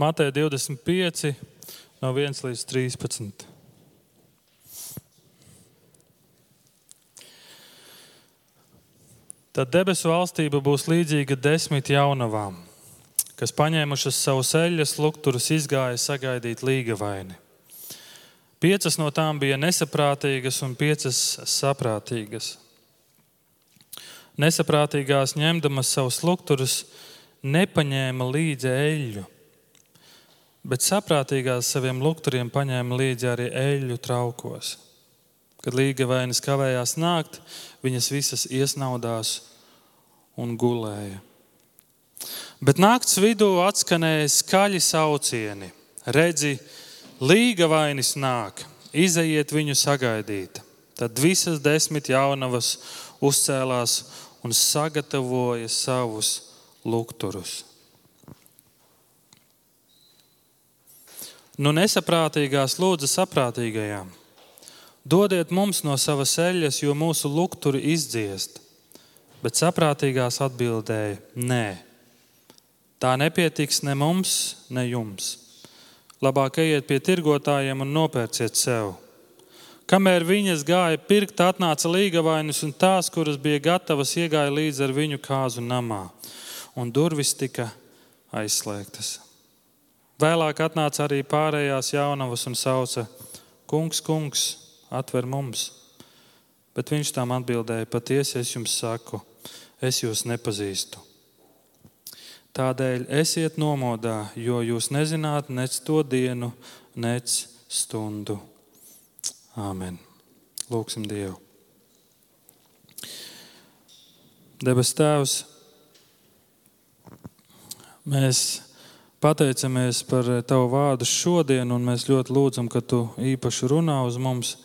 Mateja 25, no 1 līdz 13. Tad debesu valstība būs līdzīga desmit jaunavām, kas paņēmušas savu ceļus, lukturus izgāja sagaidīt līga vaini. Piecas no tām bija nesaprātīgas un piecas saprātīgas. Nesaprātīgās ņemdamas savus lukturus, nepaņēma līdzi eļļu, bet saprātīgās saviem lukturiem paņēma līdzi arī eļļu traukos. Kad līga vainas kavējās nākt, viņas visas iesnaudās un gulēja. Bet nakts vidū atskanēja skaļi saucieni: Redzi, līga vainas nāk, izejiet viņu sagaidīt. Tad visas desmit jaunavas uzcēlās un sagatavoja savus lukturus. Nu, nesaprātīgās lūdza saprātīgajām. Dodiet mums no savas eļļas, jo mūsu lukturi izdziest. Bet saprātīgās atbildēja: Nē, tā nepietiks ne mums, ne jums. Labāk ejiet pie tirgotājiem un nopērciet sev. Kamēr viņas gāja pirkt, atnāca līgavainis, un tās, kuras bija gatavas, iegāja līdzi ar viņu kāzu namā un durvis tika aizslēgtas. Vēlāk atnāca arī pārējās jaunavas un sauca: Kungs, kungs, atver mums! Bet viņš tām atbildēja: Patiesi es jums saku, es jūs nepazīstu. Tādēļ esiet nomodā, jo jūs nezināt nec to dienu, nec stundu. Āmen. Lūksim Dievu. Debes Tēvs, Mēs pateicamies par Tavu vārdu šodien, un mēs ļoti lūdzam, ka Tu īpaši runā uz mums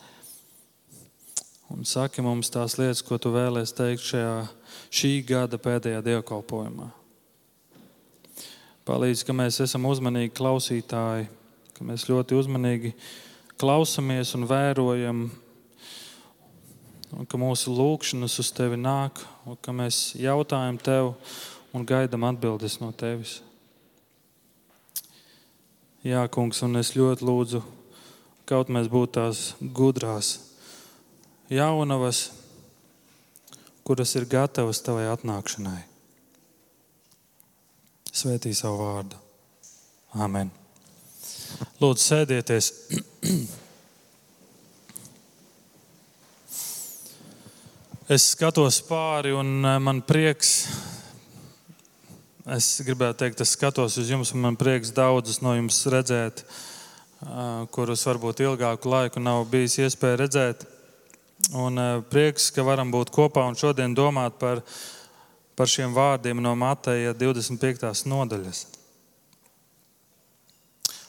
un saki mums tās lietas, ko Tu vēlēsi teikt šajā šī gada pēdējā dievkalpojumā. Palīdz, ka mēs esam uzmanīgi klausītāji, ka mēs ļoti uzmanīgi klausamies un vērojam, un ka mūsu lūkšanas uz Tevi nāk, un ka mēs jautājam Tev un gaidām atbildes no tevis. Jā, kungs, un es ļoti lūdzu, kaut mēs būtu tās gudrās, jaunavas, kuras ir gatavas tavai atnākšanai. Svētī savu vārdu. Amen. Lūdzu, sēdieties. Es skatos pāri, un eh, man prieks Es gribētu teikt, es skatos uz jums, un man prieks daudzus no jums redzēt, kurus varbūt ilgāku laiku nav bijis iespēja redzēt. Un prieks, ka varam būt kopā un šodien domāt par, par šiem vārdiem no Mateja 25. nodaļas.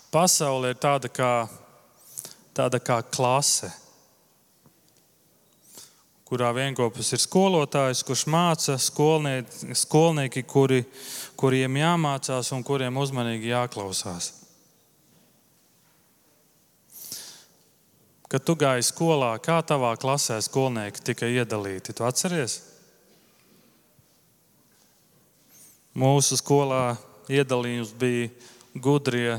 Pasaule ir tāda kā, tāda kā klase kurā vienopus ir skolotājs, kurš māca skolnieki, skolnieki kuri, kuriem jāmācās un kuriem uzmanīgi jāklausās. Kad tu gāji skolā, kā tavā klasē skolnieki tika iedalīti? Tu atceries? Mūsu skolā iedalījums bija gudrie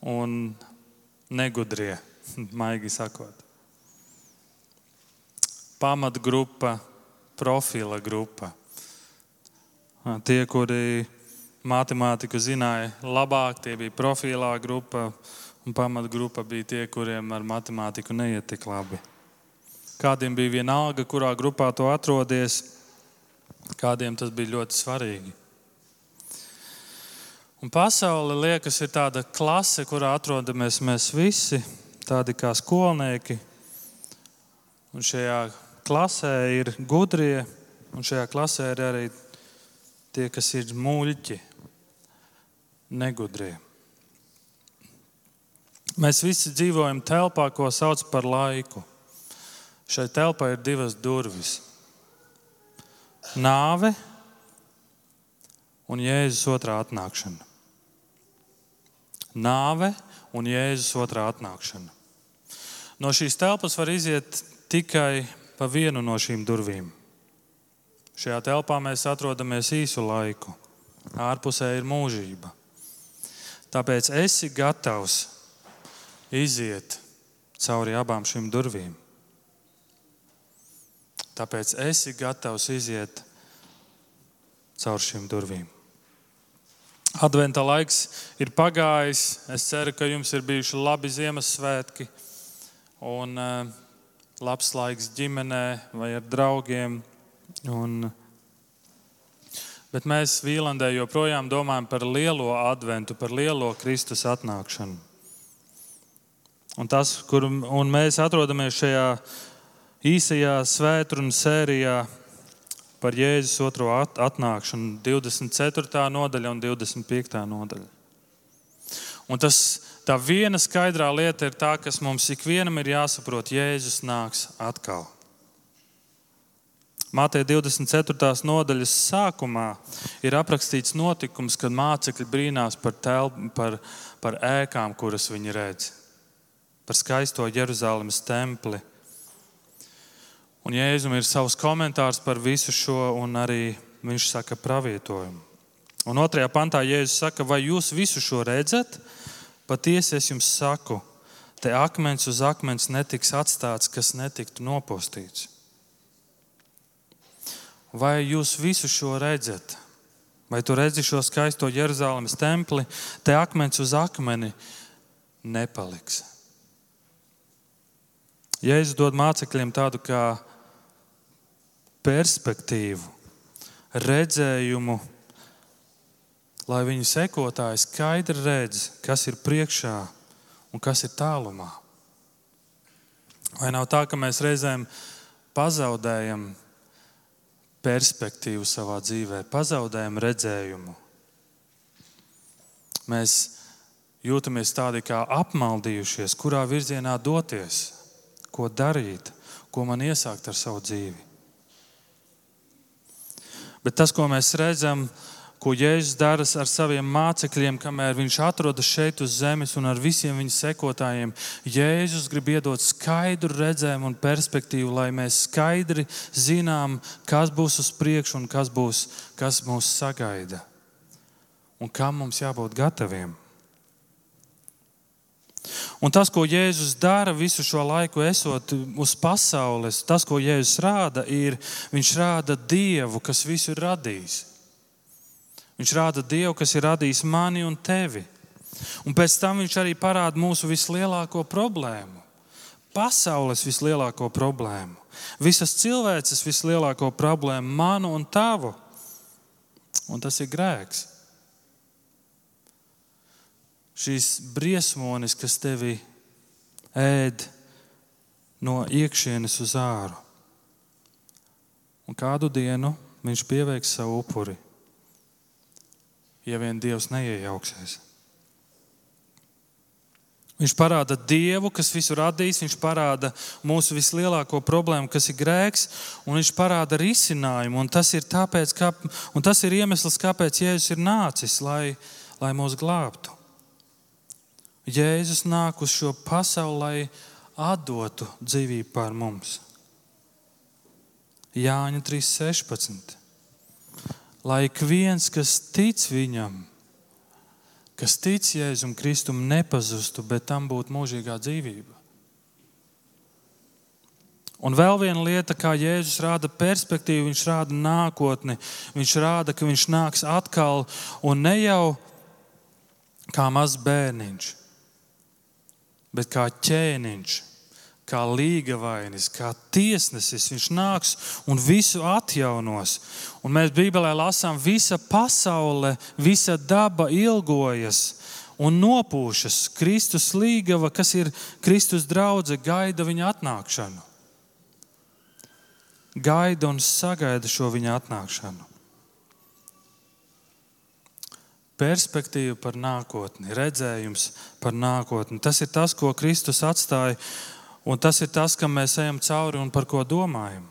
un negudrie, maigi sakot pamatgrupa, profila grupa. Tie, kuri matemātiku zināja labāk, tie bija profilā grupa, un pamatgrupa bija tie, kuriem ar matemātiku neiet tik labi. Kādiem bija vienalga, kurā grupā tu atrodies, kādiem tas bija ļoti svarīgi. Un pasaule liekas, ir tāda klase, kurā atrodamies mēs visi, tādi kā skolnieki. Un šajā klasē ir gudrie, un šajā klasē ir arī tie, kas ir muļķi, negudrie. Mēs visi dzīvojam telpā, ko sauc par laiku. Šai telpai ir divas durvis - nāve un Jēzus otrā atnākšana. Nāve un Jēzus otrā atnākšana. No šīs telpas var iziet tikai pa vienu no šīm durvīm. Šajā telpā mēs atrodamies īsu laiku. Ārpusē ir mūžība. Tāpēc esi gatavs iziet cauri abām šīm durvīm. Tāpēc esi gatavs iziet cauri šīm durvīm. Adventa laiks ir pagājis. Es ceru, ka jums ir bijuši labi Ziemassvētki un uh, labs laiks ģimenē vai ar draugiem. Un, bet mēs Vīlandē joprojām domājam par lielo adventu, par lielo Kristus atnākšanu. Un tas, kur un mēs atrodamies šajā īsajā svētdienas sērijā par Jēzus otro atnākšanu, 24. nodaļa un 25. nodaļa. Un tas, tā viena skaidrā lieta ir tā, kas mums ikvienam ir jāsaprot, Jēzus nāks atkal. Mātei 24. nodaļas sākumā ir aprakstīts notikums, kad mācekļi brīnās par, telp, par, par ēkām, kuras viņi redz, par skaisto Jeruzalemes templi. Un Jēzum ir savs komentārs par visu šo, un arī viņš saka pravietojumu. Un otrajā pantā Jēzus saka, vai jūs visu šo redzat? Patiesi es jums saku, te akmens uz akmens netiks atstāts, kas netiktu nopostīts. Vai jūs visu šo redzat? Vai tu redzi šo skaisto Jeruzalemes templi? Te akmens uz akmeni nepaliks. Jēzus dod mācekļiem tādu kā perspektīvu, redzējumu, lai viņu sekotāji skaidri redz, kas ir priekšā un kas ir tālumā. Vai nav tā, ka mēs reizēm pazaudējam perspektīvu savā dzīvē, pazaudējam redzējumu. Mēs jūtamies tādi kā apmaldījušies, kurā virzienā doties, ko darīt, ko man iesākt ar savu dzīvi. Bet tas, ko mēs redzam, ir ko Jēzus dara ar saviem mācekļiem, kamēr viņš atrodas šeit uz zemes un ar visiem viņa sekotājiem. Jēzus grib iedot skaidru redzējumu un perspektīvu, lai mēs skaidri zinām, kas būs uz priekšu un kas, būs, kas mūs sagaida un kam mums jābūt gataviem. Un tas, ko Jēzus dara visu šo laiku, esot uz pasaules, tas, ko Jēzus rāda, ir, viņš rāda Dievu, kas visu ir radījis. Viņš rāda Dievu, kas ir radījis mani un tevi. Un pēc tam viņš arī parāda mūsu vislielāko problēmu. Pasaules vislielāko problēmu, visas cilvēces vislielāko problēmu, manu un tavu. Un tas ir grēks. Šīs briesmonis, kas tevi ēd no iekšienes uz āru. Un kādu dienu viņš pieveiks savu upuri ja vien Dievs neiejauksies. Viņš parāda Dievu, kas visu radījis, viņš parāda mūsu vislielāko problēmu, kas ir grēks, un viņš parāda risinājumu. Un tas ir, tāpēc, kā, un tas ir iemesls, kāpēc Jēzus ir nācis, lai, lai mūs glābtu. Jēzus nāk uz šo pasauli, lai atdotu dzīvību par mums. Jāņa 3.16 lai ik viens, kas tic viņam, kas tic Jēzum Kristum, nepazustu, bet tam būtu mūžīgā dzīvība. Un vēl viena lieta, kā Jēzus rāda perspektīvu, viņš rāda nākotni. Viņš rāda, ka viņš nāks atkal un ne jau kā mazs bērniņš, bet kā ķēniņš kā līgavainis, kā tiesnesis. Viņš nāks un visu atjaunos. Un mēs Bībelē lasām, visa pasaule, visa daba ilgojas un nopūšas. Kristus līgava, kas ir Kristus draudzene, gaida viņa atnākšanu. Gaida un sagaida šo viņa atnākšanu. Perspektīva par nākotni, redzējums par nākotni. Tas ir tas, ko Kristus atstāja Un tas ir tas, kam mēs ejam cauri un par ko domājam.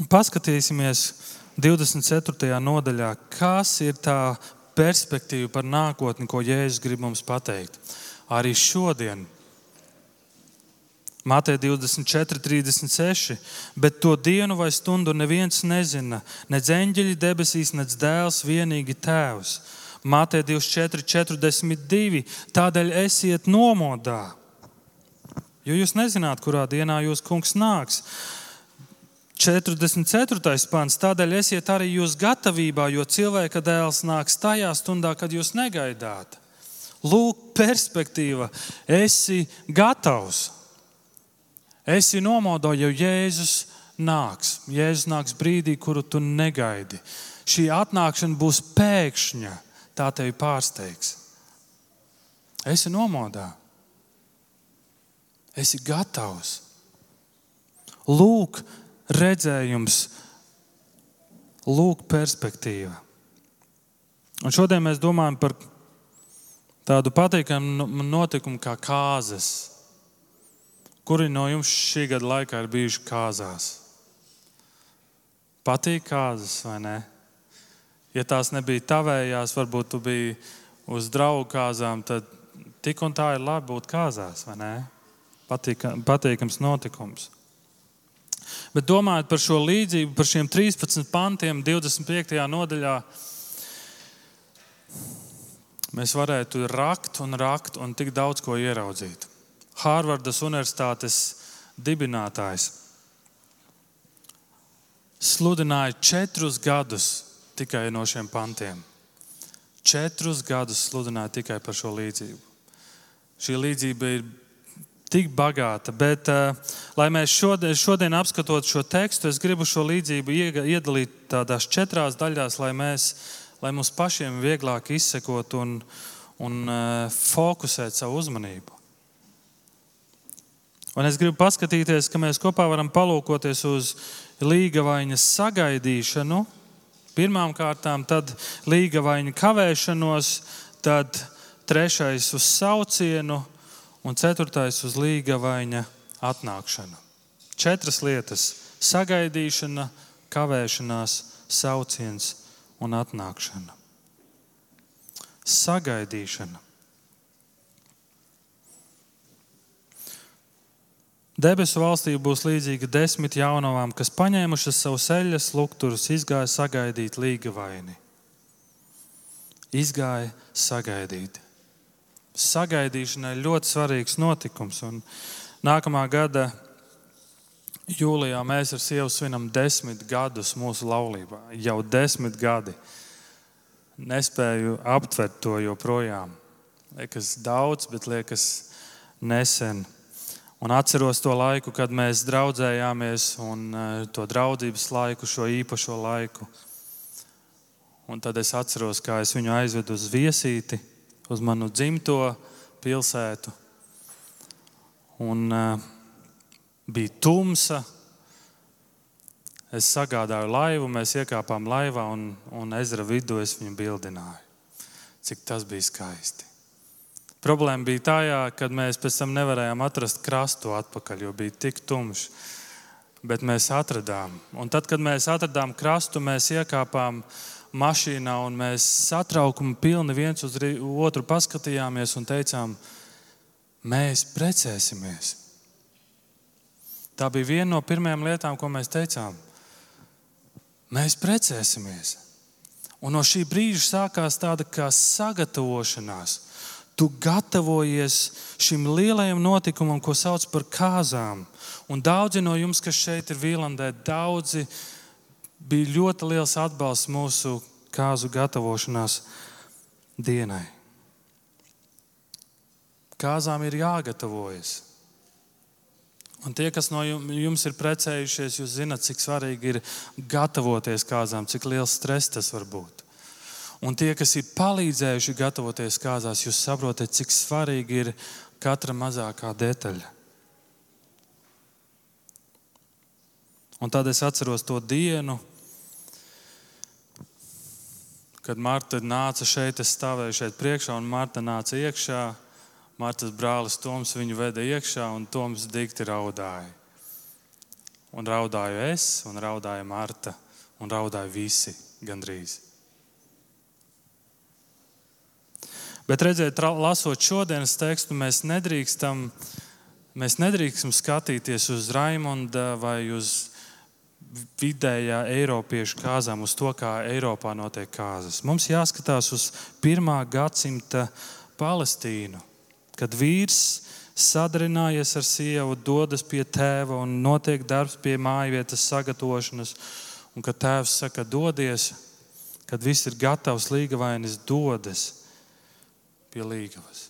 Un paskatīsimies 24. nodaļā, kas ir tā perspektīva par nākotni, ko Jēzus grib mums pateikt. Arī šodien Mātei 24, 36. Bet to dienu vai stundu neviens nezina, nedz eņģeļi debesīs, nedz dēls, vienīgi tēvs. Mātei 24, 42. Tādēļ esiet nomodā, jo jūs nezināt, kurā dienā jūs kungs nāks. 44. pāns. Tādēļ esiet arī jūs gatavībā, jo cilvēka dēls nāks tajā stundā, kad jūs negaidāt. Lūk, perspektīva. Esi gatavs. Esi nomodā, jo Jēzus nāks. Jēzus nāks brīdī, kuru tu negaidi. Šī atnākšana būs pēkšņa, tā tevi pārsteigs. Esi nomodā. Esi gatavs. Lūk, redzējums, lūk, perspektīva. Un šodien mēs domājam par tādu patīkamu notikumu kā kāzas. Kuri no jums šī gada laikā ir bijuši kāzās? Patīk kāzas vai ne? Ja tās nebija tavējās, varbūt tu biji uz draugu kāzām, tad tik un tā ir labi būt kāzās, vai ne? Patīka, patīkams notikums. Bet domājot par šo līdzību, par šiem 13 pantiem, 25. nodaļā, mēs varētu rakt un rakt un tik daudz ko ieraudzīt. Hārvardas Universitātes dibinātājs, sludināja četrus gadus tikai no šiem pantiem. Četrus gadus sludināja tikai par šo līdzību. Šī līdzība ir tik bagāta, bet, uh, lai mēs šodien, šodien apskatot šo tekstu, es gribu šo līdzību iedalīt tādās četrās daļās, lai, mēs, lai mums pašiem vieglāk izsekot un, un uh, fokusēt savu uzmanību. Un es gribu paskatīties, ka mēs kopā varam palūkoties uz līgavaiņas sagaidīšanu, pirmām kārtām, tad līgavaiņu kavēšanos, tad trešais uz saucienu un ceturtais uz līgavaiņa atnākšanu. Četras lietas - sagaidīšana, kavēšanās, sauciens un atnākšana. Sagaidīšana. Debesu valstī būs līdzīga desmit jaunavām, kas paņēmušas savu ceļas lukturus, izgāja sagaidīt līga vaini. Izgāja sagaidīt. Sagaidīšana ir ļoti svarīgs notikums. Un nākamā gada jūlijā mēs ar sievu svinam desmit gadus mūsu laulībā. Jau desmit gadi. Nespēju aptvert to joprojām. Liekas daudz, bet liekas nesen. Un atceros to laiku, kad mēs draudzējāmies, un e, to draudzības laiku, šo īpašo laiku. Un tad es atceros, kā es viņu aizvedu uz viesīti, uz manu dzimto pilsētu. Un uh, bija tumsa. Es sagādāju laivu, mēs iekāpām laivā, un, un ezera vidū es viņu bildināju. Cik tas bija skaisti. Problēma bija tajā, ka mēs pēc tam nevarējām atrast krastu atpakaļ, jo bija tik tumšs. Bet mēs atradām. Un tad, kad mēs atradām krastu, mēs iekāpām mašīnā un mēs satraukumu pilni viens uz otru paskatījāmies un teicām, mēs precēsimies. Tā bija viena no pirmajām lietām, ko mēs teicām. Mēs precēsimies. Un no šī brīža sākās tāda kā sagatavošanās tu gatavojies šim lielajam notikumam, ko sauc par kāzām. Un daudzi no jums, kas šeit ir Vīlandē, daudzi bija ļoti liels atbalsts mūsu kāzu gatavošanās dienai. Kāzām ir jāgatavojas. Un tie, kas no jums ir precējušies, jūs zinat, cik svarīgi ir gatavoties kāzām, cik liels stress tas var būt. Un tie, kas ir palīdzējuši gatavoties kāzās, jūs saprotat, cik svarīgi ir katra mazākā detaļa. Un tad es atceros to dienu, kad Marta nāca šeit, es stāvēju šeit priekšā, un Marta nāca iekšā. Martas brālis Toms viņu veda iekšā, un Toms dikti raudāja. Un raudāju es, un raudāja Marta, un raudāja visi gandrīz. Bet redziet, lasot šodienas tekstu, mēs nedrīkstam Mēs nedrīkstam skatīties uz Raimonda vai uz vidējā Eiropiešu kāzām, uz to, kā Eiropā notiek kāzas. Mums jāskatās uz pirmā gadsimta Palestīnu, kad vīrs sadarinājies ar sievu, dodas pie tēva un notiek darbs pie mājvietas sagatavošanas. Un kad tēvs saka, dodies, kad viss ir gatavs, līgavainis dodas pie līgavas.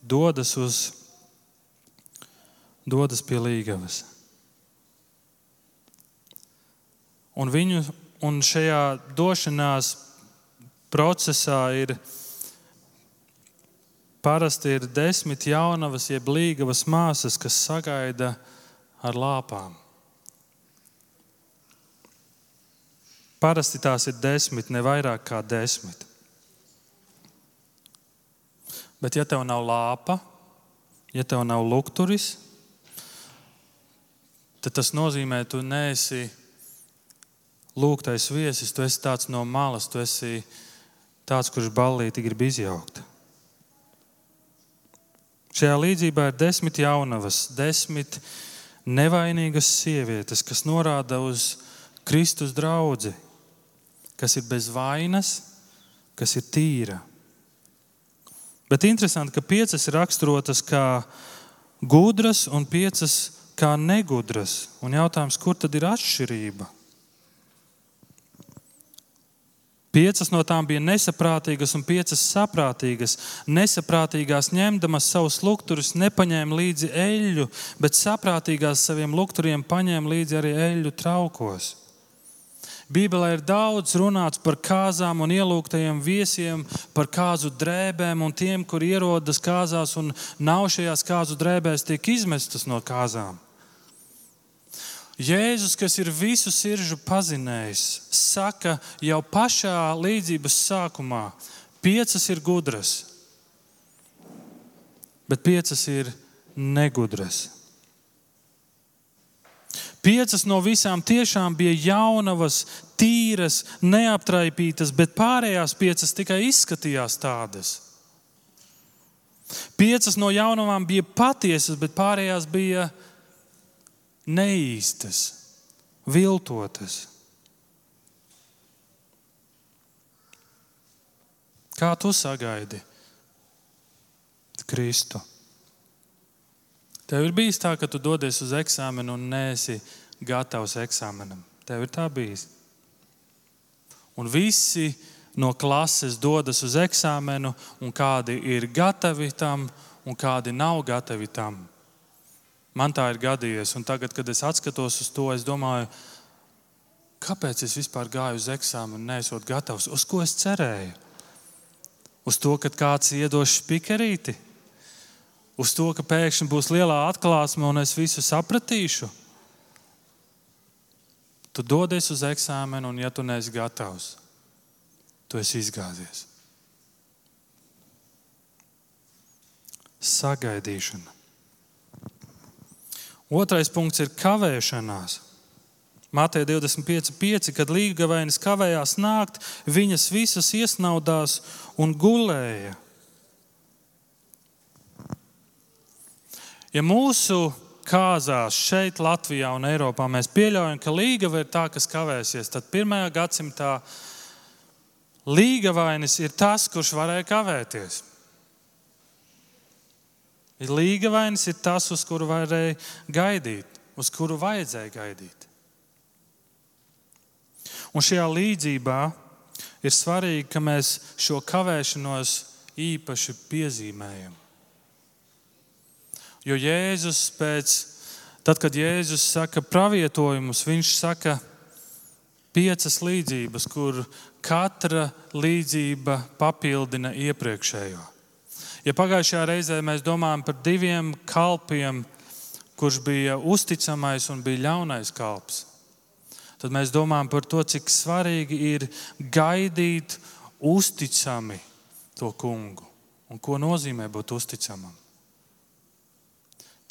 Dodas, uz, dodas pie līgavas. Un, viņu, un šajā došanās procesā ir parasti ir desmit jaunavas, jeb līgavas māsas, kas sagaida ar lāpām. Parasti tās ir desmit, ne vairāk kā desmit. Bet, ja tev nav lāpa, ja tev nav lukturis, tad tas nozīmē, ka tu neesi lūgtais viesis, tu esi tāds no malas, tu esi tāds, kurš ballīti grib izjaukt. Šajā līdzībā ir desmit jaunavas, desmit nevainīgas sievietes, kas norāda uz Kristus draugu, kas ir bez vainas, kas ir tīra. Bet interesanti, ka piecas ir raksturotas kā gudras un piecas kā negudras. Un jautājums, kur tad ir atšķirība? Piecas no tām bija nesaprātīgas, un piecas saprātīgas. Nesaprātīgās ņemdamas savus lukturus, nepaņēma līdzi eļļu, bet saprātīgās saviem lukturiem paņēma līdzi arī eļļu traukos. Bībelē ir daudz runāts par kāzām un ielūgtajiem viesiem, par kāzu drēbēm un tiem, kur ierodas kāzās un nav šajās kāzu drēbēs, tiek izmestas no kāzām. Jēzus, kas ir visu sirdžu pazinējis, saka jau pašā līdzības sākumā, piecas ir gudras, bet piecas ir negudras. Piecas no visām tiešām bija jaunavas, tīras, neaptraipītas, bet pārējās piecas tikai izskatījās tādas. Piecas no jaunavām bija patiesas, bet pārējās bija neīstas, viltotas. Kā tu sagaidi Kristu? Tev ir bijis tā, ka tu dodies uz eksāmenu un neesi gatavs eksāmenam. Tev ir tā bijis. Un visi no klases dodas uz eksāmenu, un kādi ir gatavi tam, un kādi nav gatavi tam. Man tā ir gadījies, un tagad, kad es atskatos uz to, es domāju, kāpēc es vispār gāju uz eksāmenu, nesot gatavs. Uz ko es cerēju? Uz to, ka kāds iedos spikerīti, uz to, ka pēkšņi būs lielā atklāsme un es visu sapratīšu. Tu dodies uz eksāmenu, un ja tu neesi gatavs, tu esi izgāzies. Sagaidīšana. Otrais punkts ir kavēšanās. Mātei 25,5, kad līgavainis kavējās nākt, viņas visas iesnaudās un gulēja. Ja mūsu kāzās šeit, Latvijā un Eiropā mēs pieļaujam, ka līgava ir tā, kas kavēsies, tad pirmajā gadsimtā līgavainis ir tas, kurš varēja kavēties. Līgavainis ir tas, uz kuru varēja gaidīt, uz kuru vajadzēja gaidīt. Un šajā līdzībā ir svarīgi, ka mēs šo kavēšanos īpaši piezīmējam. Jo Jēzus pēc, tad, kad Jēzus saka pravietojumus, viņš saka piecas līdzības, kur katra līdzība papildina iepriekšējo. Ja pagājušajā reizē mēs domājam par diviem kalpiem, kurš bija uzticamais un bija ļaunais kalps, tad mēs domājam par to, cik svarīgi ir gaidīt uzticami to kungu un ko nozīmē būt uzticamam.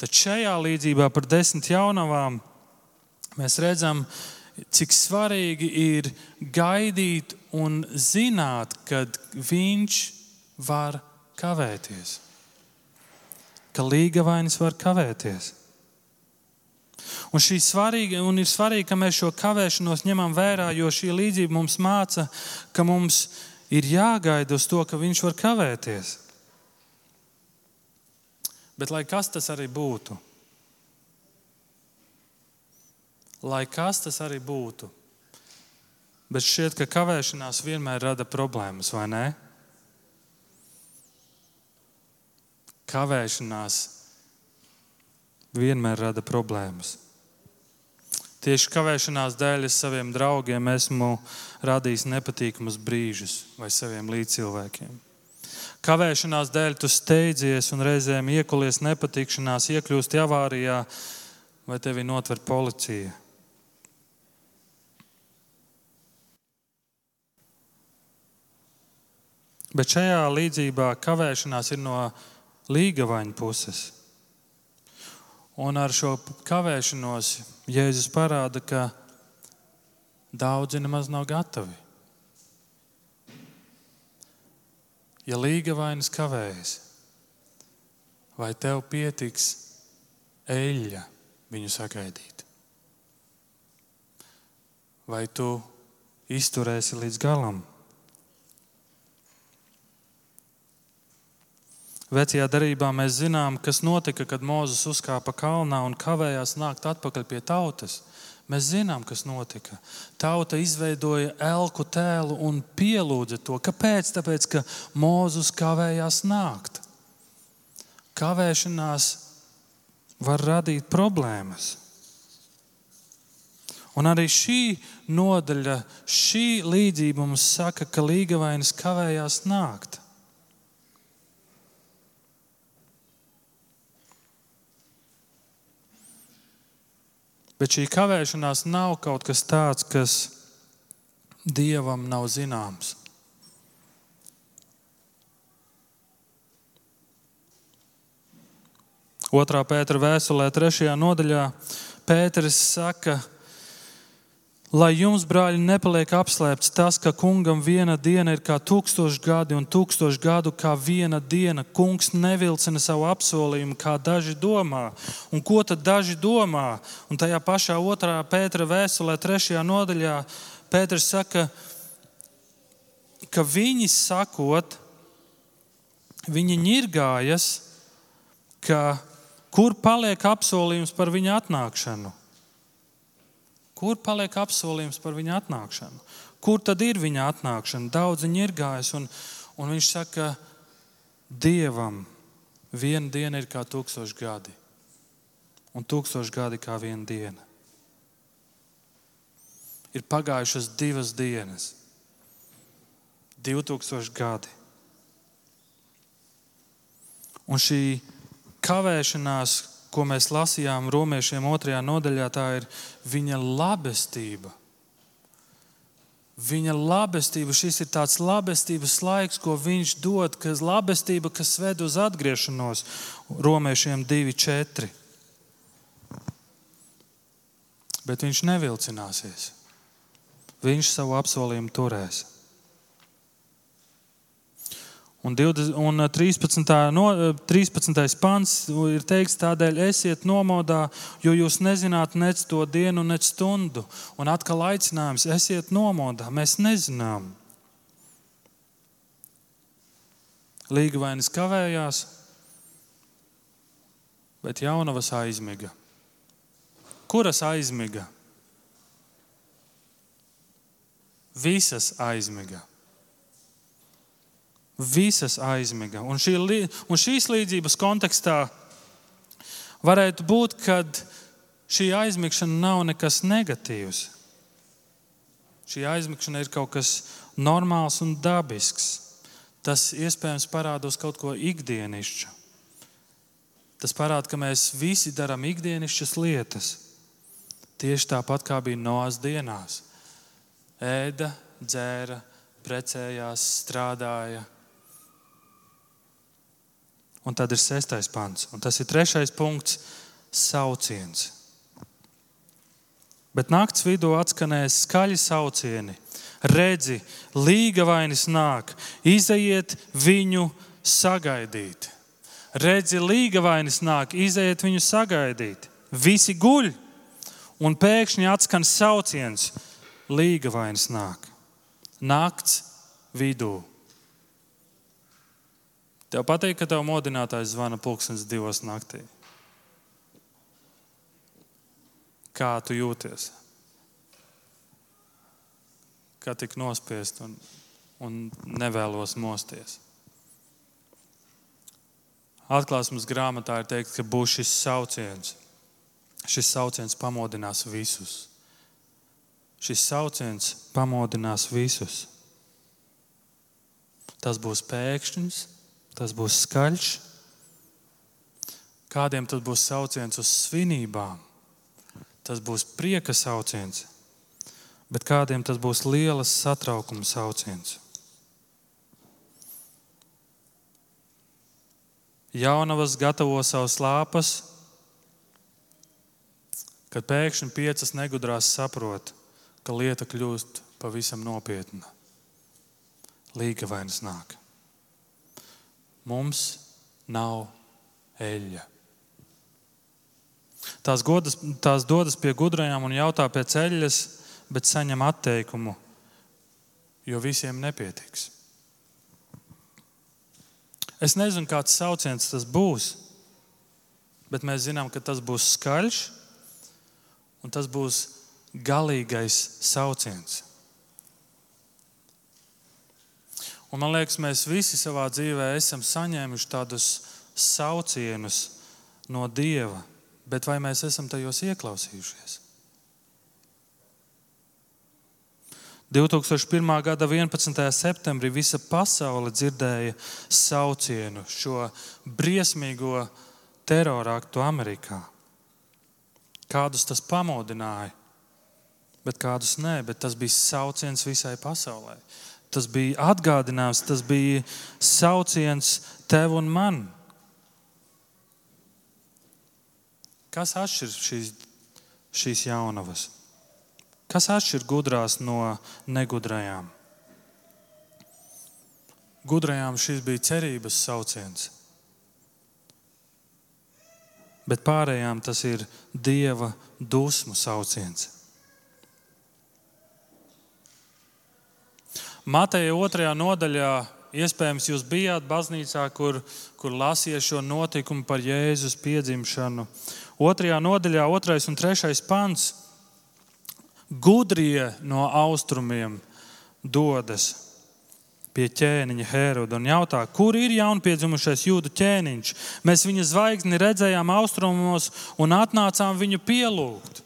Tad šajā līdzībā par desmit jaunavām mēs redzam, cik svarīgi ir gaidīt un zināt, kad viņš var kavēties. ka līgavainis var kavēties. Un, svarīga, un ir svarīgi, ka mēs šo kavēšanos ņemam vērā, jo šī līdzība mums māca, ka mums ir jāgaida uz to, ka viņš var kavēties. Bet lai kas tas arī būtu, lai kas tas arī būtu, bet šķiet, ka kavēšanās vienmēr rada problēmas, vai ne? Kavēšanās vienmēr rada problēmas. Tieši kavēšanās dēļ es saviem draugiem esmu radījis nepatīkamus brīžus vai saviem līdzcilvēkiem. Kavēšanās dēļ tu steidzies un reizēm iekulies nepatikšanās, iekļūsti avārijā vai tevi notver policija. Bet šajā līdzībā kavēšanās ir no līgavaņa puses. Un ar šo kavēšanos Jēzus parāda, ka daudzi nemaz nav gatavi. Ja līga vainas kavējas, vai tev pietiks eļļa viņu sagaidīt? Vai tu izturēsi līdz galam? Vecajā darbā mēs zinām, kas notika, kad Mozus uzkāpa kalnā un kavējās nākt atpakaļ pie tautas. Mēs zinām, kas notika. Tauta izveidoja elku tēlu un pielūdza to. Kāpēc? Tāpēc, ka Mozus kavējās nākt. Kavēšanās var radīt problēmas. Un arī šī nodaļa, šī līdzība mums saka, ka līgavainis kavējās nākt. Bet šī kavēšanās nav kaut kas tāds, kas dievam nav zināms. Otrā pētera vēstulē, trešajā nodaļā, Pēters saka, ka Lai jums, brāļi, nepaliek apslēpts tas, ka kungam viena diena ir kā tūkstoši gadi, un tūkstoši gadu kā viena diena. Kungs nevilcina savu apsolījumu, kā daži domā. Un ko tad daži domā? Un tajā pašā otrā Pētera vēstulē, trešajā nodaļā, Pēters saka, ka viņi sakot, viņi ņirgājas, ka kur paliek apsolījums par viņa atnākšanu. Kur paliek apsolījums par viņa atnākšanu? Kur tad ir viņa atnākšana? Daudzi ir gājis, un, un viņš saka, Dievam viena diena ir kā tūkstoši gadi, un tūkstoši gadi kā viena diena. Ir pagājušas divas dienas, 2000 gadi. Un šī kavēšanās, ko mēs lasījām romiešiem otrajā nodaļā, tā ir viņa labestība. Viņa labestība, šis ir tāds labestības laiks, ko viņš dod, kas labestība, kas ved uz atgriešanos romiešiem 2,4. Bet viņš nevilcināsies. Viņš savu apsolījumu turēs. Un, 20, un 13. Eh, no, 13. Eh, pants ir teikts, tādēļ esiet nomodā, jo jūs nezināt nec to dienu, nec stundu. Un atkal aicinājums, esiet nomodā, mēs nezinām. Līgavainis kavējās, bet jaunavas aizmiga. Kuras aizmiga? Visas aizmiga visas aizmiga. Un, šī, un šīs līdzības kontekstā varētu būt, ka šī aizmigšana nav nekas negatīvs. Šī aizmigšana ir kaut kas normāls un dabisks. Tas iespējams parāda uz kaut ko ikdienišķu. Tas parāda, ka mēs visi darām ikdienišķas lietas. Tieši tāpat kā bija Noās dienās. Ēda, dzēra, precējās, strādāja, Un tad ir sestais pants, un tas ir trešais punkts - sauciens. Bet naktas vidū atskanēs skaļi saucieni. Redzi, līga vainas nāk, izejiet viņu sagaidīt. Redzi, līgavainis nāk, iziet viņu sagaidīt. Visi guļ, un pēkšņi atskan sauciens: Līgavainis nāk. Nakts vidū. Tev patīk, ka tev modinātājs zvana pulkstenis divos naktī. Kā tu jūties? Kā tik nospiest un, un nevēlos mosties. Atklāsmes grāmatā ir teikts, ka būs šis sauciens. Šis sauciens pamodinās visus. Šis sauciens pamodinās visus. Tas būs pēkšņs, tas būs skaļš. Kādiem tas būs sauciens uz svinībām, tas būs prieka sauciens, bet kādiem tas būs lielas satraukuma sauciens. Jaunavas gatavo savus lāpas, kad pēkšņi piecas negudrās saprot, ka lieta kļūst pavisam nopietna. Līga vainas nāk. Mums nav eļļa. Tās, godas, tās dodas pie gudrajām un jautā pēc eļļas, bet saņem atteikumu, jo visiem nepietiks. Es nezinu, kāds sauciens tas būs, bet mēs zinām, ka tas būs skaļš un tas būs galīgais sauciens. Un man liekas, mēs visi savā dzīvē esam saņēmuši tādus saucienus no Dieva, bet vai mēs esam tajos ieklausījušies? 2001. gada 11. septembrī visa pasaule dzirdēja saucienu šo briesmīgo teroraktu Amerikā. Kādus tas pamodināja, bet kādus nē, bet tas bija sauciens visai pasaulē. Tas bija atgādinājums, tas bija sauciens tev un man. Kas atšķir šīs, šīs jaunavas? Kas atšķir gudrās no negudrajām? Gudrajām šis bija cerības sauciens, bet pārējām tas ir dieva dusmu sauciens. Mateja otrajā nodaļā Iespējams, jūs bijāt baznīcā, kur, kur lasījāt šo notikumu par Jēzus piedzimšanu. Otrajā nodaļā, otrais un trešais pants gudrie no austrumiem dodas pie ķēniņa Heroda un jautā, kur ir jaunpiedzimušais jūdu ķēniņš. Mēs viņa zvaigzni redzējām austrumos un atnācām viņu pielūgt.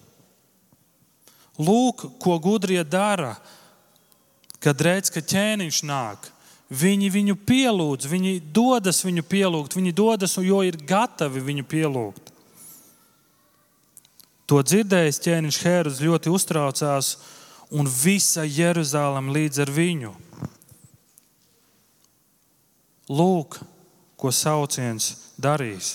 Lūk, ko gudrie dara, kad redz, ka ķēniņš nāk. Viņi viņu pielūdz, viņi dodas viņu pielūgt, viņi dodas, jo ir gatavi viņu pielūgt. To dzirdējis ķēniņš Hērods ļoti uztraucās, un visa Jeruzalem līdz ar viņu. Lūk, ko sauciens darīs.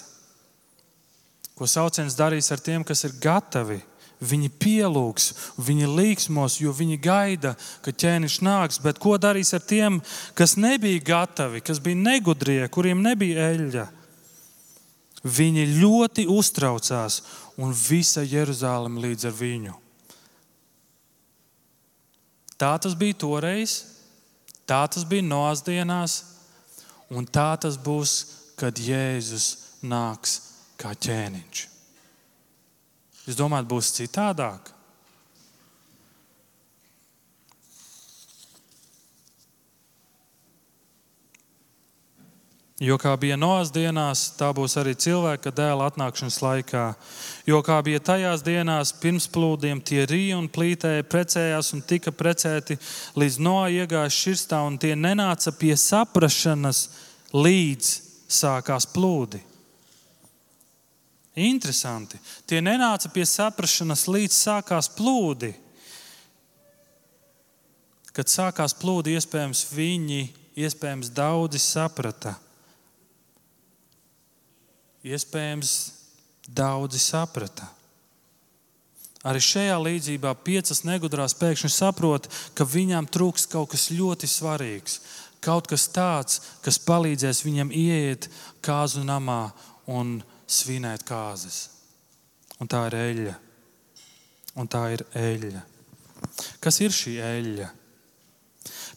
Ko sauciens darīs ar tiem, kas ir gatavi. Viņi pielūgs, viņi līksmos, jo viņi gaida, ka ķēniņš nāks. Bet ko darīs ar tiem, kas nebija gatavi, kas bija negudrie, kuriem nebija eļļa? Viņi ļoti uztraucās un visa Jeruzaleme līdz ar viņu. Tā tas bija toreiz, tā tas bija Noās dienās, un tā tas būs, kad Jēzus nāks kā ķēniņš. Jūs domājat, būs citādāk? Jo kā bija Noās dienās, tā būs arī cilvēka dēla atnākšanas laikā. Jo kā bija tajās dienās pirms plūdiem, tie rīja un plītēja, precējās un tika precēti, līdz Noā iegāja šķirstā, un tie nenāca pie saprašanas, līdz sākās plūdi. Interesanti. Tie nenāca pie saprašanas, līdz sākās plūdi. Kad sākās plūdi, iespējams, viņi, iespējams, daudzi saprata Iespējams, daudzi saprata. Arī šajā līdzībā piecas negudrās pēkšņi saprot, ka viņām trūks kaut kas ļoti svarīgs, Kaut kas tāds, kas palīdzēs viņam ieiet kāzu namā un svinēt kāzas. Un tā ir eļļa. Un tā ir eļļa. Kas ir šī eļļa?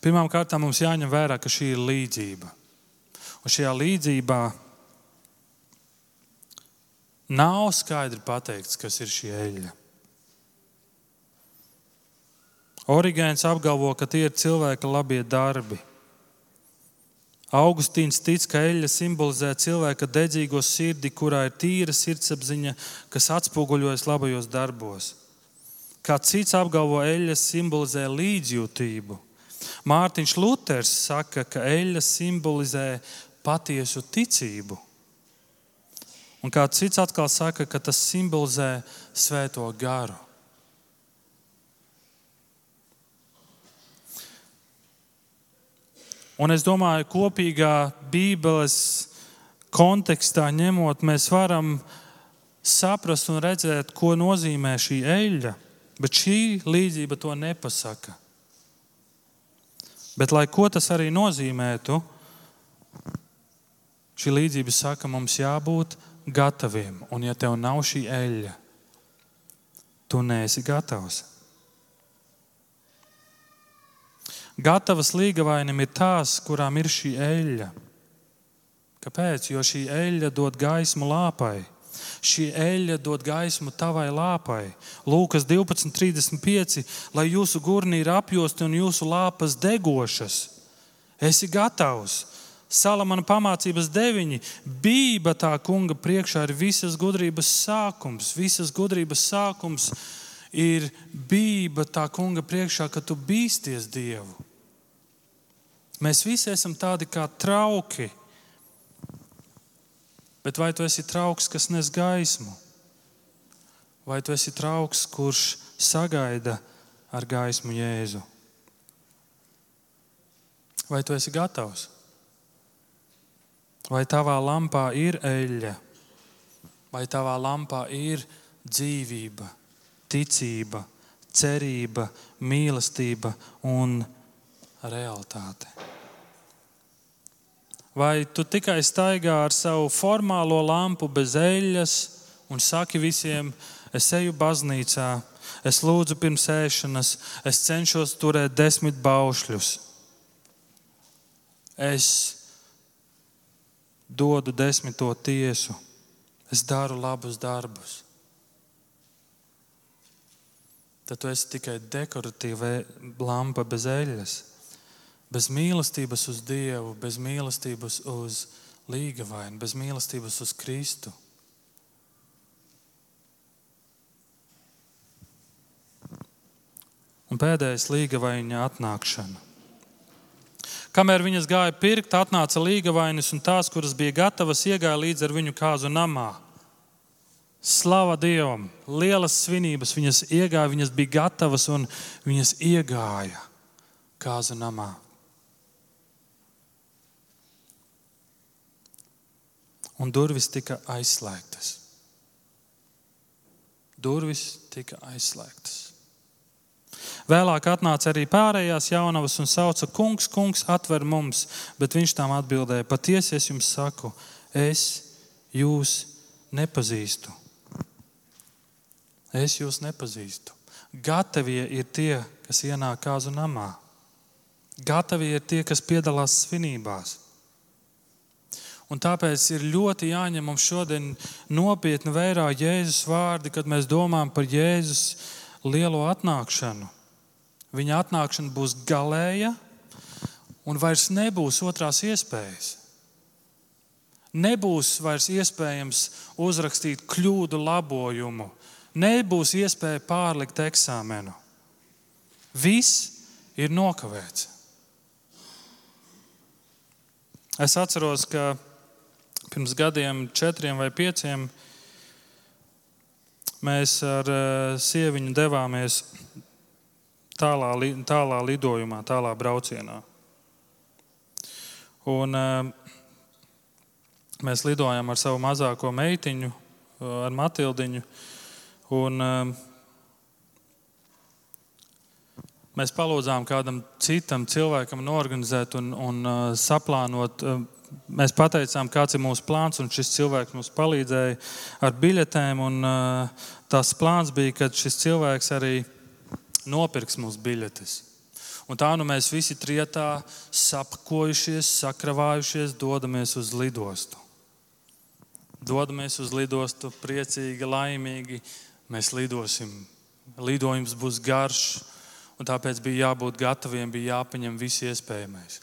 Pirmkārt, mums jāņem vērā, ka šī ir līdzība. Un šajā līdzībā nav skaidri pateikts, kas ir šī eļļa. Origēns apgalvo, ka tie ir cilvēka labie darbi. Augustīns tic, ka eļļa simbolizē cilvēka dedzīgo sirdi, kurā ir tīra sirdsapziņa, kas atspoguļojas labajos darbos. Kā cits apgalvo, eļļa simbolizē līdzjūtību. Mārtiņš Luters saka, ka eļļa simbolizē patiesu ticību. Un kāds cits atkal saka, ka tas simbolizē svēto garu. Un es domāju, kopīgā Bībeles kontekstā ņemot, mēs varam saprast un redzēt, ko nozīmē šī eļļa. Bet šī līdzība to nepasaka. Bet, lai ko tas arī nozīmētu, šī līdzība saka, mums jābūt gataviem. Un, ja tev nav šī eļļa, tu neesi gatavs. Gatavas līgavainim ir tās, kurām ir šī eļļa. Kāpēc? Jo šī eļļa dod gaismu lāpai. Šī eļļa dod gaismu tavai lāpai. Lūkas 12.35. Lai jūsu gurni ir apjosti un jūsu lāpas degošas. Esi gatavs. Salamana pamācības deviņi. Bība tā kunga priekšā ir visas gudrības sākums. Visas gudrības sākums ir bība tā kunga priekšā, ka tu bīsties Dievu. Mēs visi esam tādi kā trauki. Bet vai tu esi trauks, kas nes gaismu? Vai tu esi trauks, kurš sagaida ar gaismu Jēzu? Vai tu esi gatavs? Vai tavā lampā ir eļļa, vai tavā lampā ir dzīvība, ticība, cerība, mīlestība un realitāte? Vai tu tikai staigā ar savu formālo lampu bez eļļas un saki visiem, es eju baznīcā, es lūdzu pirms ēšanas, es cenšos turēt desmit baušļus. Es dodu desmito tiesu, es daru labus darbus. Tad tu esi tikai dekoratīva lampa bez eļļas. Bez mīlestības uz Dievu, bez mīlestības uz līgavainu, bez mīlestības uz Kristu. Un pēdējais līgavaiņa atnākšana. Kamēr viņas gāja pirkt, atnāca līgavainis un tās, kuras bija gatavas, iegāja līdz ar viņu kāzu namā. Slava Dievam! Lielas svinības viņas iegāja, viņas bija gatavas un viņas iegāja kāzu namā. un durvis tika aizslēgtas. Durvis tika aizslēgtas. Vēlāk atnāca arī pārējās jaunavas un sauca: Kungs, kungs, atver mums, bet viņš tām atbildēja: Patiesi es jums saku, es jūs nepazīstu. Es jūs nepazīstu. Gatavie ir tie, kas ienāk kāzu namā. Gatavie ir tie, kas piedalās svinībās. Un tāpēc ir ļoti jāņem mums šodien nopietni vērā Jēzus vārdi, kad mēs domājam par Jēzus lielo atnākšanu. Viņa atnākšana būs galēja un vairs nebūs otrās iespējas. Nebūs vairs iespējams uzrakstīt kļūdu labojumu, nebūs iespēja pārlikt eksāmenu. Viss ir nokavēts. Es atceros, ka pirms gadiem, četriem vai pieciem, mēs ar eh, sieviņu devāmies tālā, tālā lidojumā, tālā braucienā. Un, eh, mēs lidojām ar savu mazāko meitiņu, eh, ar Matildiņu. Un, mēs palūdzām kādam citam cilvēkam norganizēt un, un uh, saplānot. Uh, mēs pateicām, kāds ir mūsu plāns, un šis cilvēks mums palīdzēja ar biļetēm. Un, uh, tas plāns bija, ka šis cilvēks arī nopirks mums biļetes. Un tā nu mēs visi trietā sapakojušies, sakravājušies, dodamies uz lidostu. Dodamies uz lidostu priecīgi, laimīgi. Mēs lidosim. Lidojums būs garš, un tāpēc bija jābūt gataviem, bija jāpaņem visi iespējamais.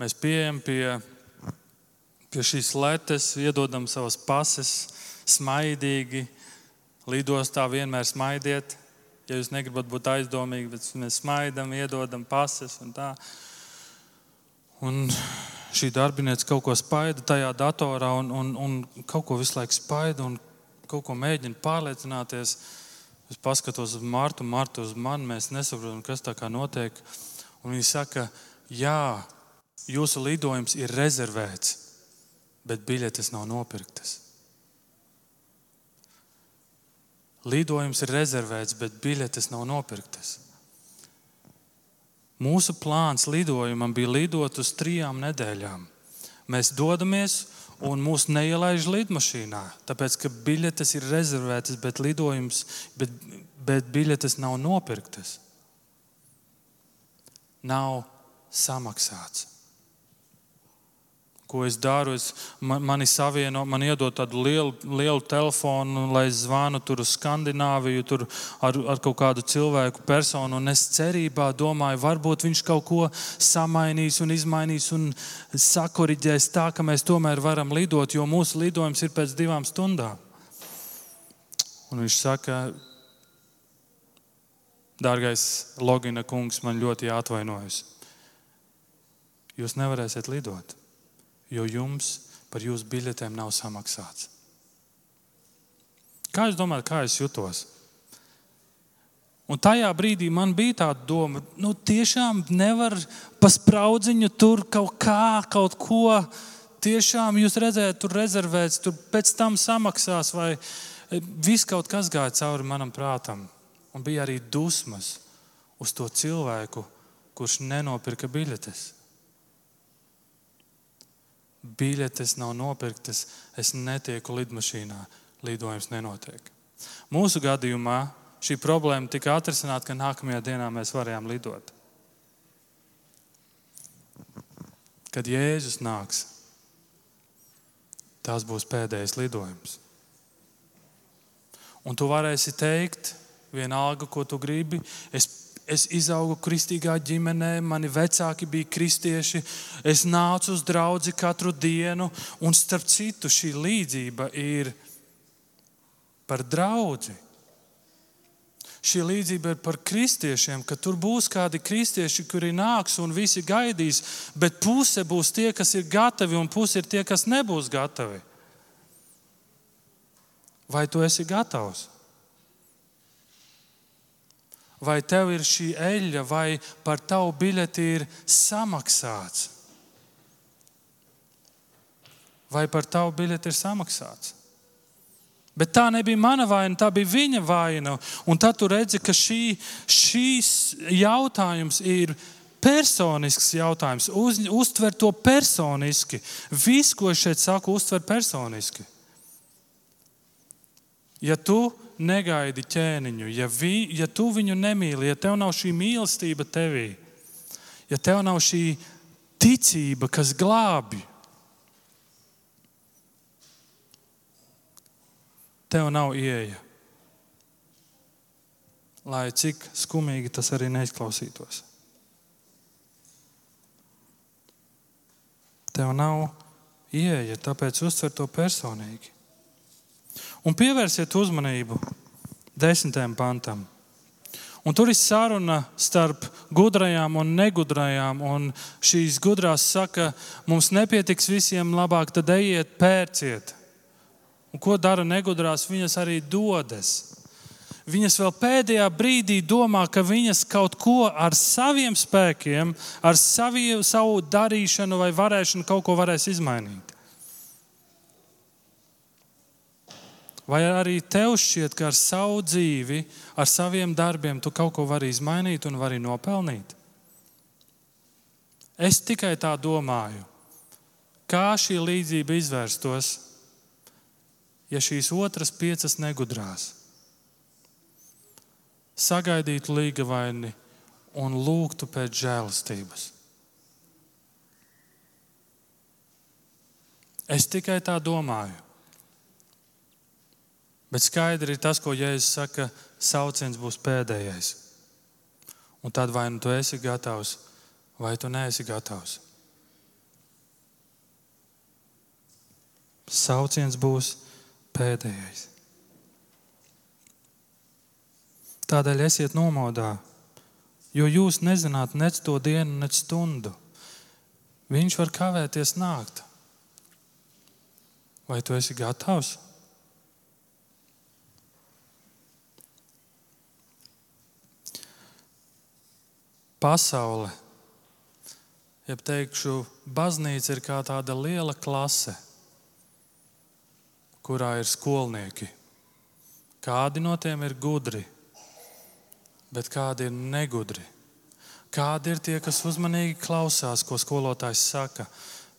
Mēs pieejam pie, pie šīs letes, iedodam savas pases, smaidīgi. Lidostā vienmēr smaidiet. Ja jūs negribat būt aizdomīgi, bet mēs smaidām, iedodam pases un tā. Un šī darbinieca kaut ko spaida tajā datorā un, un, un kaut ko visu laiku spaida un kaut ko mēģina pārliecināties. Es paskatos uz Martu, Martu uz mani, mēs nesaprotam, kas tā kā notiek. Un viņi saka, jā, jūsu lidojums ir rezervēts, bet biļetes nav nopirktas. Lidojums ir rezervēts, bet biļetes nav nopirktas. Mūsu plāns lidojumam bija lidot uz trijām nedēļām. Mēs dodamies un mūs neielaiž lidmašīnā, tāpēc ka biļetes ir rezervētas, bet lidojums, bet, bet biļetes nav nopirktas. Nav samaksāts ko es daru. Es, man, mani savieno, man iedod tādu lielu, lielu telefonu, lai es zvanu tur uz Skandināviju, tur ar, ar kaut kādu cilvēku personu. Un es cerībā domāju, varbūt viņš kaut ko samainīs un izmainīs un sakoriģēs tā, ka mēs tomēr varam lidot, jo mūsu lidojums ir pēc divām stundām. Un viņš saka, Dārgais Logina kungs, man ļoti jāatvainojas. Jūs nevarēsiet lidot jo jums par jūsu biļetēm nav samaksāts. Kā jūs domājat, kā es jutos? Un tajā brīdī man bija tāda doma, nu, tiešām nevar pa spraudziņu tur kaut kā, kaut ko. Tiešām jūs redzējāt, tur rezervēts, tur pēc tam samaksās, vai viss kaut kas gāja cauri manam prātam. Un bija arī dusmas uz to cilvēku, kurš nenopirka biļetes biļetes nav nopirktas, es netieku lidmašīnā, lidojums nenotiek. Mūsu gadījumā šī problēma tika atrisināta, ka nākamajā dienā mēs varējām lidot. Kad Jēzus nāks, tas būs pēdējais lidojums. Un tu varēsi teikt, vienalga, ko tu gribi, es Es izaugu kristīgā ģimenē, mani vecāki bija kristieši. Es nācu uz draugu katru dienu, un starp citu, šī līdzība ir par draugu. Šī līdzība ir par kristiešiem, ka tur būs kādi kristieši, kuri nāks un visi gaidīs, bet puse būs tie, kas ir gatavi, un puse ir tie, kas nebūs gatavi. Vai tu esi gatavs? Vai tev ir šī eļļa, vai par tavu biļeti ir samaksāts. Vai par tavu biļeti ir samaksāts? Bet tā nebija mana vaina, tā bija viņa vaina. Un tad tu redzi, ka šī, šīs jautājums ir personisks jautājums. Uz, uztver to personiski. Viss, ko es šeit saku, uztver personiski. Ja tu negaidi ķēniņu, ja, vi, ja tu viņu nemīli, ja tev nav šī mīlestība tevī, ja tev nav šī ticība, kas glābj, tev nav ieeja. Lai cik skumīgi tas arī neizklausītos. Tev nav ieeja, tāpēc uztver to personīgi. Un pievērsiet uzmanību desmitajam pantam. Un tur ir saruna starp gudrajām un negudrajām. Un šīs gudrās saka, mums nepietiks visiem, labāk tad ejiet, pērciet. Un ko dara negudrās? Viņas arī dodas. Viņas vēl pēdējā brīdī domā, ka viņas kaut ko ar saviem spēkiem, ar savu, savu darīšanu vai varēšanu kaut ko varēs izmainīt. Vai arī tev šķiet, ka ar savu dzīvi, ar saviem darbiem tu kaut ko vari izmainīt un vari nopelnīt? Es tikai tā domāju, kā šī līdzība izvērstos, ja šīs otras piecas negudrās. Sagaidītu līgavaini un lūgtu pēc žēlastības. Es tikai tā domāju. Bet skaidri ir tas, ko Jēzus saka, sauciens būs pēdējais. Un tad vai nu tu esi gatavs, vai tu neesi gatavs. Sauciens būs pēdējais. Tādēļ esiet nomodā, jo jūs nezināt nec to dienu, nec stundu. Viņš var kavēties nākt. Vai tu esi gatavs? Pasaule, ja teikšu, baznīca ir kā tāda liela klase, kurā ir skolnieki. Kādi no tiem ir gudri, bet kādi ir negudri? Kādi ir tie, kas uzmanīgi klausās, ko skolotājs saka,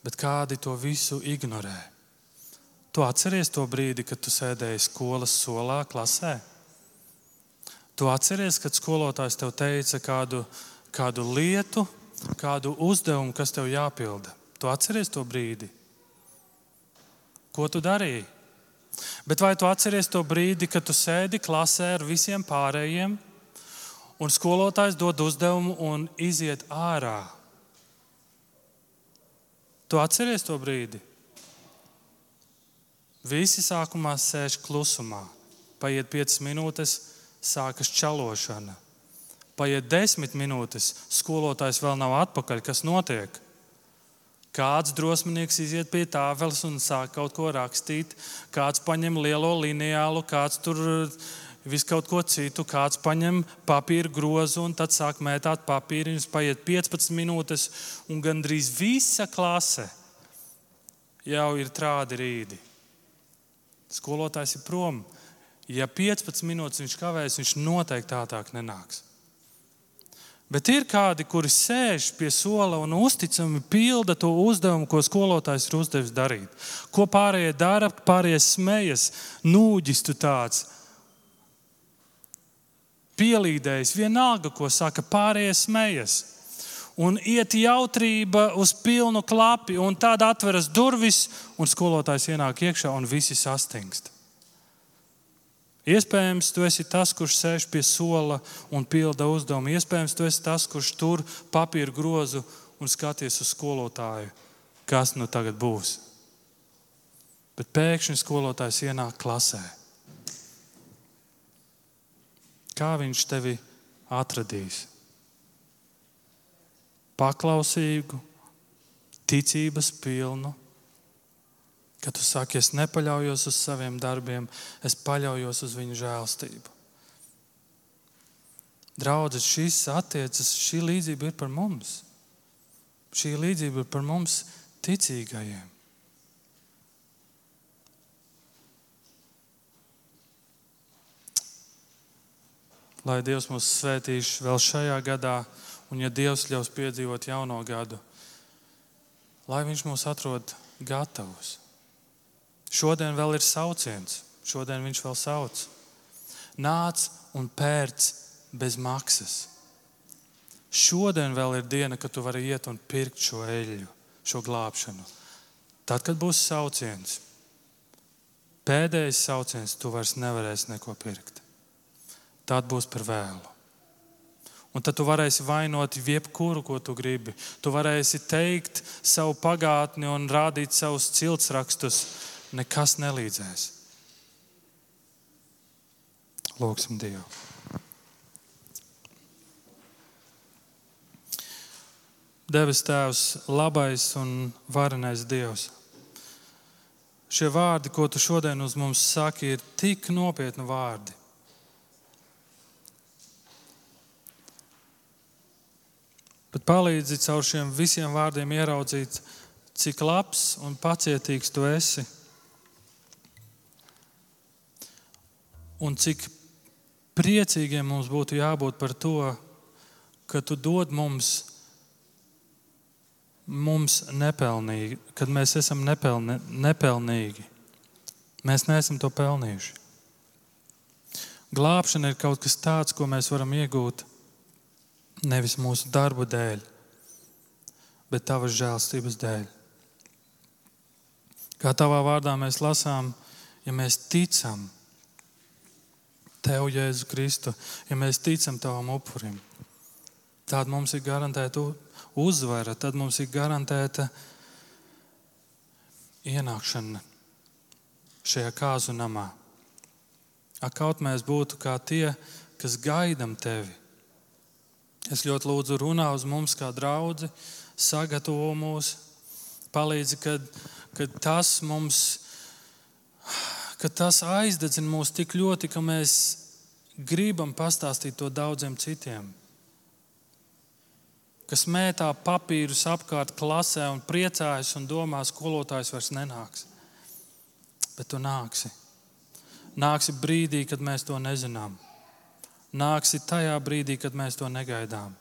bet kādi to visu ignorē? Tu atceries to brīdi, kad tu sēdēji skolas solā, klasē? Tu atceries, kad skolotājs tev teica kādu, kādu lietu, kādu uzdevumu, kas tev jāpilda. Tu atceries to brīdi? Ko tu darīji? Bet vai tu atceries to brīdi, kad tu sēdi klasē ar visiem pārējiem? un skolotājs dod uzdevumu un iziet ārā. Tu atceries to brīdi? Visi sākumā sēž klusumā. Paiet 5 minūtes, sākas čalošana. Paiet 10 minūtes, skolotājs vēl nav atpakaļ. Kas notiek? Kāds drosminieks iziet pie tāfeles un sāk kaut ko rakstīt, kāds paņem lielo lineālu, kāds tur visu kaut ko citu. Kāds paņem papīra grozu un tad sāk mētāt papīru. Viņš paiet 15 minūtes, un gandrīz visa klase jau ir trādi rīdi. Skolotājs ir prom. Ja 15 minūtes viņš kavēs, viņš noteikti ātrāk nenāks. Bet ir kādi, kuri sēž pie sola un uzticami pilda to uzdevumu, ko skolotājs ir uzdevis darīt. Ko pārējie dara, pārējie smejas, nūģis tu tāds pielīdējis, vienalga, ko saka, pārējie smējas. Un iet jautrība uz pilnu klapi, un tad atveras durvis, un skolotājs ienāk iekšā, un visi sastingst. Iespējams, tu esi tas, kurš sēž pie sola un pilda uzdevumu. Iespējams, tu esi tas, kurš tur papīra grozu un skaties uz skolotāju, kas nu tagad būs. Bet pēkšņi skolotājs ienāk klasē. Kā viņš tevi atradīs? Paklausīgu, ticības pilnu, ka tu saki, es nepaļaujos uz saviem darbiem, es paļaujos uz viņu žēlstību. Draudzes, šīs attiecas, šī līdzība ir par mums. Šī līdzība ir par mums ticīgajiem. lai Dievs mūs svētīs vēl šajā gadā, un ja Dievs ļaus piedzīvot jauno gadu, lai Viņš mūs atrod gatavus. Šodien vēl ir sauciens, šodien Viņš vēl sauc. Nāc un pērc bez maksas. Šodien vēl ir diena, kad tu vari iet un pirkt šo eļļu, šo glābšanu. Tad, kad būs sauciens, pēdējais sauciens, tu vairs nevarēsi neko pirkt tad būs par vēlu. Un tad tu varēsi vainot jebkuru, ko tu gribi. Tu varēsi teikt savu pagātni un rādīt savus ciltsrakstus. Nekas nelīdzēs. Lūksim Dievu. Devis Tēvs, labais un varenais Dievs. Šie vārdi, ko tu šodien uz mums saki, ir tik nopietni vārdi. bet palīdzi caur šiem visiem vārdiem ieraudzīt, cik labs un pacietīgs tu esi. Un cik priecīgiem mums būtu jābūt par to, ka tu dod mums, mums nepelnīgi, kad mēs esam nepelni, nepelnīgi. Mēs neesam to pelnījuši. Glābšana ir kaut kas tāds, ko mēs varam iegūt nevis mūsu darbu dēļ, bet tavas žēlstības dēļ. Kā tavā vārdā mēs lasām, ja mēs ticam Tev, Jēzu Kristu, ja mēs ticam Tavam upurim, tad mums ir garantēta uzvara, tad mums ir garantēta ienākšana šajā kāzu namā. Ak, kaut mēs būtu kā tie, kas gaidām tevi. Es ļoti lūdzu, runā uz mums, kā draugi, sagatavo mūs, palīdzi, kad, kad tas mums ka tas aizdedzina mūs tik ļoti, ka mēs gribam pastāstīt to daudziem citiem. Kas mētā papīrus apkārt klasē un priecājas un domā, skolotājs vairs nenāks. Bet tu nāksi. Nāksi brīdī, kad mēs to nezinām. Nāksi tajā brīdī, kad mēs to negaidām.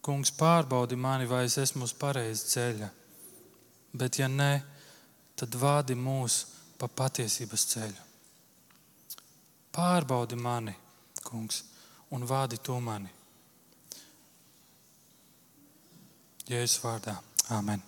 Kungs pārbaudi mani, vai es esmu uz pareizā ceļa. Bet, ja nē, tad vādi mūs pa patiesības ceļu. Pārbaudi mani, kungs, un vādi to mani. Jēzus vārdā. Amen.